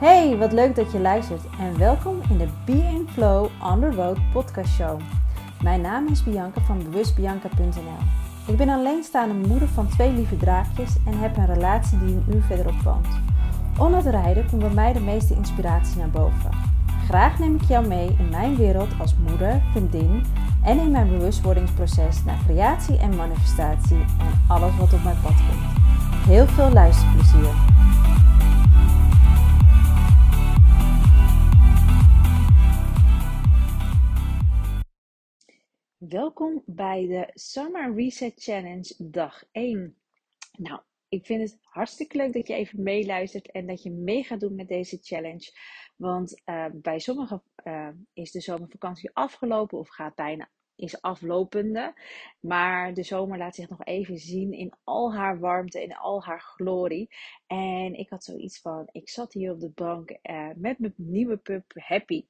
Hey, wat leuk dat je luistert en welkom in de Be in Flow on the Road podcast show. Mijn naam is Bianca van bewustbianca.nl. Ik ben alleenstaande moeder van twee lieve draakjes en heb een relatie die een uur verderop woont. Onder het rijden komt bij mij de meeste inspiratie naar boven. Graag neem ik jou mee in mijn wereld als moeder, vriendin en in mijn bewustwordingsproces naar creatie en manifestatie en alles wat op mijn pad komt. Heel veel luisterplezier! Welkom bij de Summer Reset Challenge dag 1. Nou, ik vind het hartstikke leuk dat je even meeluistert en dat je mee gaat doen met deze challenge. Want uh, bij sommigen uh, is de zomervakantie afgelopen of gaat bijna is aflopende. Maar de zomer laat zich nog even zien in al haar warmte, in al haar glorie. En ik had zoiets van, ik zat hier op de bank uh, met mijn nieuwe pup Happy.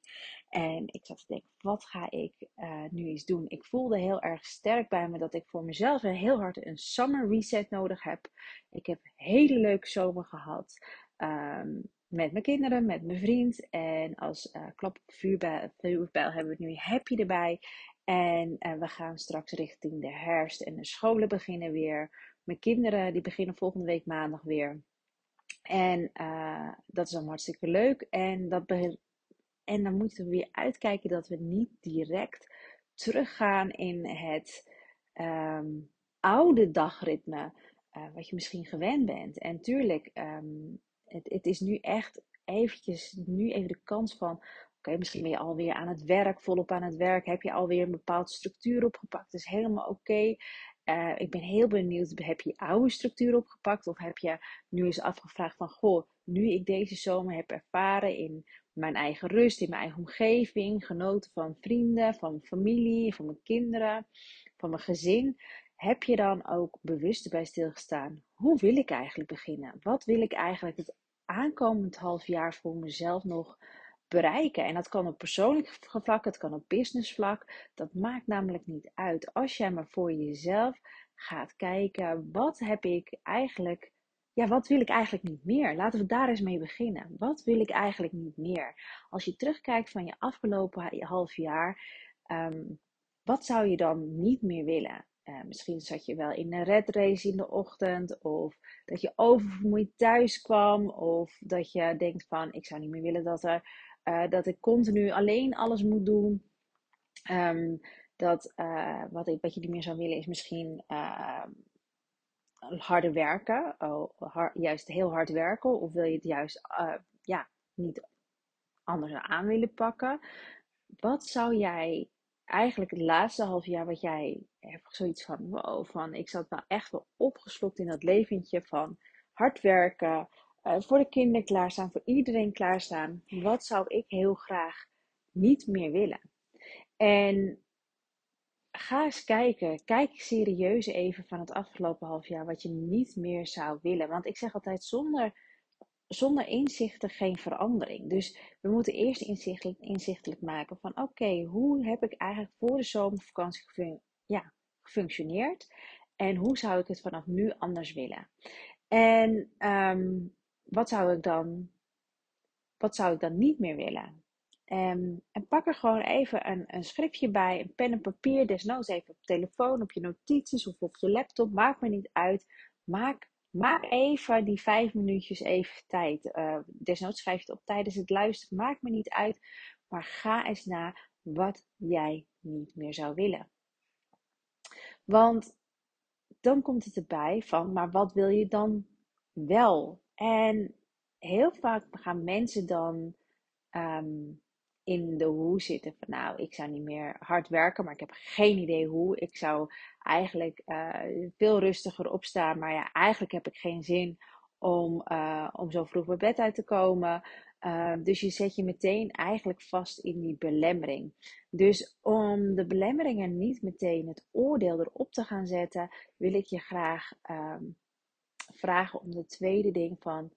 En ik zat te denken, wat ga ik uh, nu eens doen? Ik voelde heel erg sterk bij me dat ik voor mezelf heel hard een summer reset nodig heb. Ik heb een hele leuke zomer gehad. Um, met mijn kinderen, met mijn vriend. En als uh, klap op vuurbijl hebben we nu happy erbij. En uh, we gaan straks richting de herfst en de scholen beginnen weer. Mijn kinderen die beginnen volgende week maandag weer. En dat is allemaal hartstikke leuk. En, dat en dan moeten we weer uitkijken dat we niet direct teruggaan in het um, oude dagritme. Uh, wat je misschien gewend bent. En tuurlijk, um, het, het is nu echt eventjes, nu even de kans van Oké, misschien ben je alweer aan het werk, volop aan het werk. Heb je alweer een bepaalde structuur opgepakt. Dat is helemaal oké. Uh, ik ben heel benieuwd, heb je oude structuur opgepakt? Of heb je nu eens afgevraagd van, goh, nu ik deze zomer heb ervaren in mijn eigen rust, in mijn eigen omgeving, genoten van vrienden, van familie, van mijn kinderen, van mijn gezin. Heb je dan ook bewust erbij stilgestaan? Hoe wil ik eigenlijk beginnen? Wat wil ik eigenlijk het aankomend half jaar voor mezelf nog bereiken. En dat kan op persoonlijk vlak, het kan op business vlak. Dat maakt namelijk niet uit. Als jij maar voor jezelf gaat kijken, wat heb ik eigenlijk, ja, wat wil ik eigenlijk niet meer? Laten we daar eens mee beginnen. Wat wil ik eigenlijk niet meer? Als je terugkijkt van je afgelopen half jaar, um, wat zou je dan niet meer willen? Uh, misschien zat je wel in een red race in de ochtend, of dat je oververmoeid thuis kwam, of dat je denkt van ik zou niet meer willen dat er uh, dat ik continu alleen alles moet doen. Um, dat uh, wat, ik, wat je niet meer zou willen is misschien uh, harder werken. Oh, juist heel hard werken. Of wil je het juist ja, niet anders aan willen pakken. Wat zou jij eigenlijk het laatste half jaar wat jij hebt zoiets van wow, van ik zat nou echt wel opgeslokt in dat leventje van hard werken, uh, voor de kinderen klaarstaan, voor iedereen klaarstaan. Wat zou ik heel graag niet meer willen? En ga eens kijken. Kijk serieus even van het afgelopen half jaar wat je niet meer zou willen. Want ik zeg altijd zonder, zonder inzichten geen verandering. Dus we moeten eerst inzichtelijk, inzichtelijk maken van oké, hoe heb ik eigenlijk voor de zomervakantie ja, gefunctioneerd? En hoe zou ik het vanaf nu anders willen? En um, wat zou ik dan, wat zou ik dan niet meer willen? Um, en pak er gewoon even een, een schriftje bij, een pen en papier, desnoods even op telefoon, op je notities of op je laptop, maakt me niet uit. Maak, maak even die vijf minuutjes even tijd. Uh, desnoods schrijf je het op tijdens het luisteren, maakt me niet uit. Maar ga eens na wat jij niet meer zou willen. Want dan komt het erbij van, maar wat wil je dan wel? En heel vaak gaan mensen dan um, in de hoe zitten van nou, ik zou niet meer hard werken, maar ik heb geen idee hoe. Ik zou eigenlijk uh, veel rustiger opstaan, maar ja, eigenlijk heb ik geen zin om, uh, om zo vroeg bij bed uit te komen. Uh, dus je zet je meteen eigenlijk vast in die belemmering. Dus om de belemmeringen niet meteen het oordeel erop te gaan zetten, wil ik je graag um, vragen om de tweede ding van,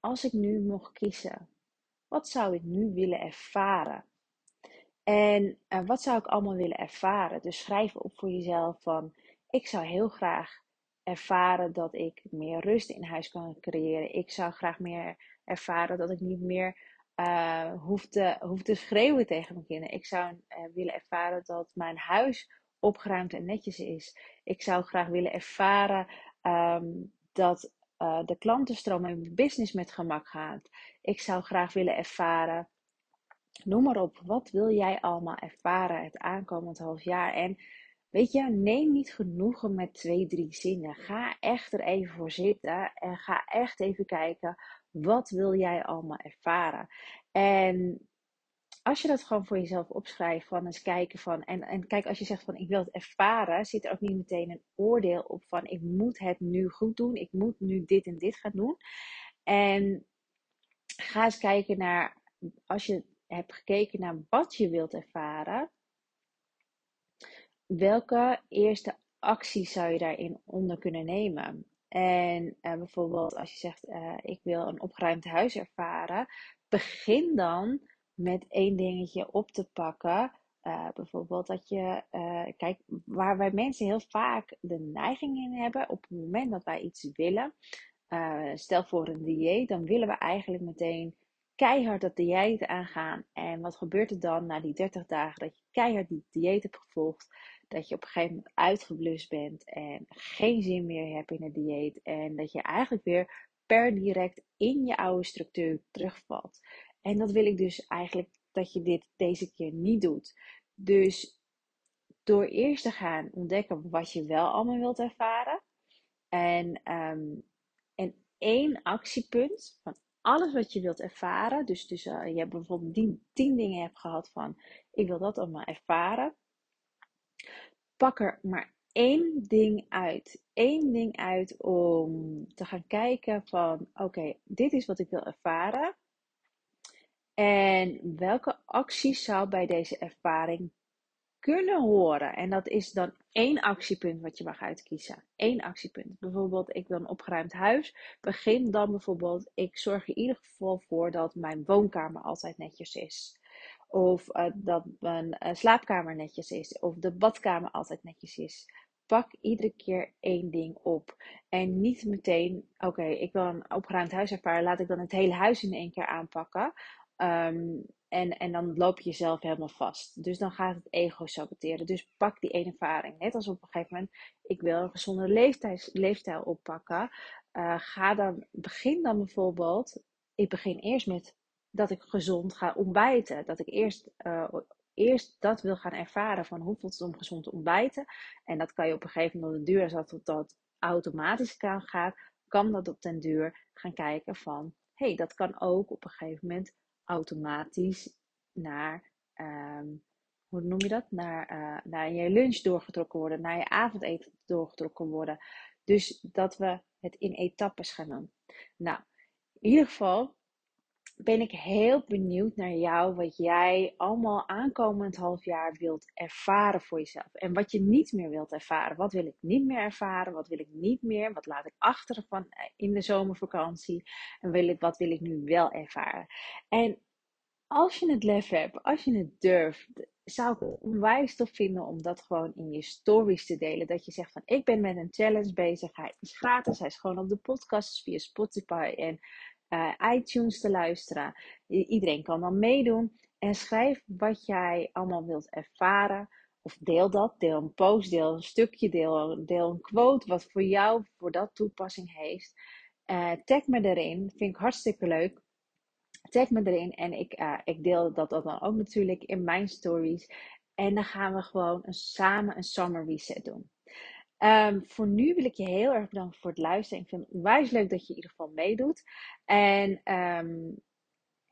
als ik nu mocht kiezen, wat zou ik nu willen ervaren? En uh, wat zou ik allemaal willen ervaren? Dus schrijf op voor jezelf van, ik zou heel graag ervaren dat ik meer rust in huis kan creëren. Ik zou graag meer ervaren dat ik niet meer uh, hoef, te, hoef te schreeuwen tegen mijn kinderen. Ik zou uh, willen ervaren dat mijn huis opgeruimd en netjes is. Ik zou graag willen ervaren um, dat uh, de klantenstroom in mijn business met gemak gaat. Ik zou graag willen ervaren. Noem maar op, wat wil jij allemaal ervaren het aankomend half jaar? En weet je, neem niet genoegen met twee, drie zinnen. Ga echt er even voor zitten en ga echt even kijken wat wil jij allemaal ervaren? En als je dat gewoon voor jezelf opschrijft, van eens kijken van. En, en kijk, als je zegt van ik wil het ervaren, zit er ook niet meteen een oordeel op van ik moet het nu goed doen, ik moet nu dit en dit gaan doen. En ga eens kijken naar, als je hebt gekeken naar wat je wilt ervaren, welke eerste actie zou je daarin onder kunnen nemen? En uh, bijvoorbeeld als je zegt, uh, ik wil een opgeruimd huis ervaren, begin dan met één dingetje op te pakken. Uh, bijvoorbeeld dat je, kijk, waar wij mensen heel vaak de neiging in hebben, op het moment dat wij iets willen, stel voor een dieet, dan willen we eigenlijk meteen keihard dat dieet aangaan. En wat gebeurt er dan na die 30 dagen dat je keihard die dieet hebt gevolgd? dat je op een gegeven moment uitgeblust bent en geen zin meer hebt in het dieet. En dat je eigenlijk weer per direct in je oude structuur terugvalt. En dat wil ik dus eigenlijk dat je dit deze keer niet doet. Dus door eerst te gaan ontdekken wat je wel allemaal wilt ervaren. En, um, en één actiepunt van alles wat je wilt ervaren. Dus, dus uh, je hebt bijvoorbeeld tien, tien dingen hebt gehad van ik wil dat allemaal ervaren pak er maar één ding uit. Eén ding uit om te gaan kijken van oké, dit is wat ik wil ervaren. En welke acties zou bij deze ervaring kunnen horen? En dat is dan één actiepunt wat je mag uitkiezen. Eén actiepunt. Bijvoorbeeld, ik wil een opgeruimd huis. Begin dan bijvoorbeeld, ik zorg in ieder geval voor dat mijn woonkamer altijd netjes is. Of uh, dat mijn uh, slaapkamer netjes is. Of de badkamer altijd netjes is. Pak iedere keer één ding op. En niet meteen, oké, ik wil een opgeruimd huis ervaren. Laat ik dan het hele huis in één keer aanpakken. Um, en, en dan loop je jezelf helemaal vast. Dus dan gaat het ego saboteren. Dus pak die ene ervaring. Net als op een gegeven moment, ik wil een gezonde leefstijl oppakken. Uh, ga dan, begin dan bijvoorbeeld. Ik begin eerst met dat ik gezond ga ontbijten. Dat ik eerst, uh, eerst dat wil gaan ervaren van hoe voelt het om gezond te ontbijten. En dat kan je op een gegeven moment duur, als dat, dat automatisch gaat, kan dat op den duur gaan kijken van, hé, hey, dat kan ook op een gegeven moment automatisch naar, um, hoe noem je dat? Naar, uh, naar je lunch doorgetrokken worden, naar je avondeten doorgetrokken worden. Dus dat we het in etappes gaan doen. Nou, in ieder geval, ben ik heel benieuwd naar jou, wat jij allemaal aankomend half jaar wilt ervaren voor jezelf. En wat je niet meer wilt ervaren. Wat wil ik niet meer ervaren? Wat wil ik niet meer? Wat laat ik achter van eh, in de zomervakantie? En wil ik, wat wil ik nu wel ervaren? En als je het lef hebt, als je het durft, zou ik het onwijs tof vinden om dat gewoon in je stories te delen. Dat je zegt van ik ben met een challenge bezig. Hij is gratis. Hij is gewoon op de podcast via Spotify en uh, iTunes te luisteren. iedereen kan dan meedoen. En schrijf wat jij allemaal wilt ervaren. Of deel dat. Deel een post, deel een stukje, deel, een quote. Wat voor jou voor dat toepassing heeft. Uh, tag me erin. Vind ik hartstikke leuk. Tag me erin. En ik, uh, ik deel dat, dan ook natuurlijk in mijn stories. En dan gaan we gewoon samen een summer reset doen. Um, voor nu wil ik je heel erg bedanken voor het luisteren. Ik vind het onwijs leuk dat je in ieder geval meedoet. En um,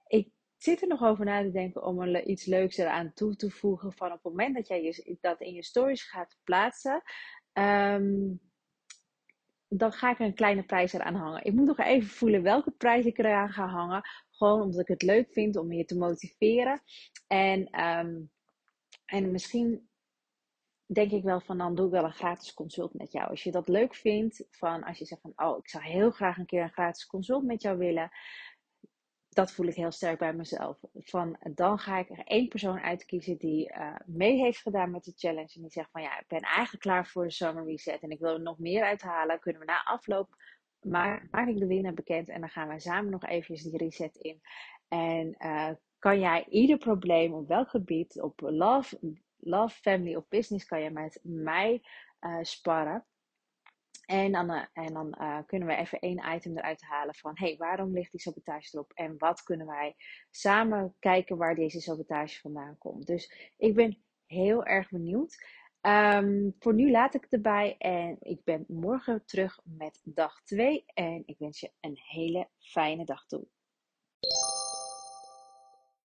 ik zit er nog over na te denken om er iets leuks eraan toe te voegen. Van op het moment dat jij je, dat in je stories gaat plaatsen. Um, dan ga ik er een kleine prijs eraan hangen. Ik moet nog even voelen welke prijs ik eraan ga hangen. Gewoon omdat ik het leuk vind om je te motiveren. En, en misschien denk ik wel van dan doe ik wel een gratis consult met jou. Als je dat leuk vindt, van als je zegt van oh, ik zou heel graag een keer een gratis consult met jou willen. Dat voel ik heel sterk bij mezelf. Van dan ga ik er één persoon uitkiezen die uh, mee heeft gedaan met de challenge. En die zegt van ja, ik ben eigenlijk klaar voor de summer reset en ik wil er nog meer uithalen. Kunnen we na afloop maak, maak ik de winnaar bekend en dan gaan we samen nog eventjes die reset in. En uh, kan jij ieder probleem op welk gebied, op love, love, family of business, kan je met mij uh, sparren. En dan, uh, en dan uh, kunnen we even één item eruit halen van, hey, waarom ligt die sabotage erop? En wat kunnen wij samen kijken waar deze sabotage vandaan komt? Dus ik ben heel erg benieuwd. Um, voor nu laat ik het erbij en ik ben morgen terug met dag 2. En ik wens je een hele fijne dag toe.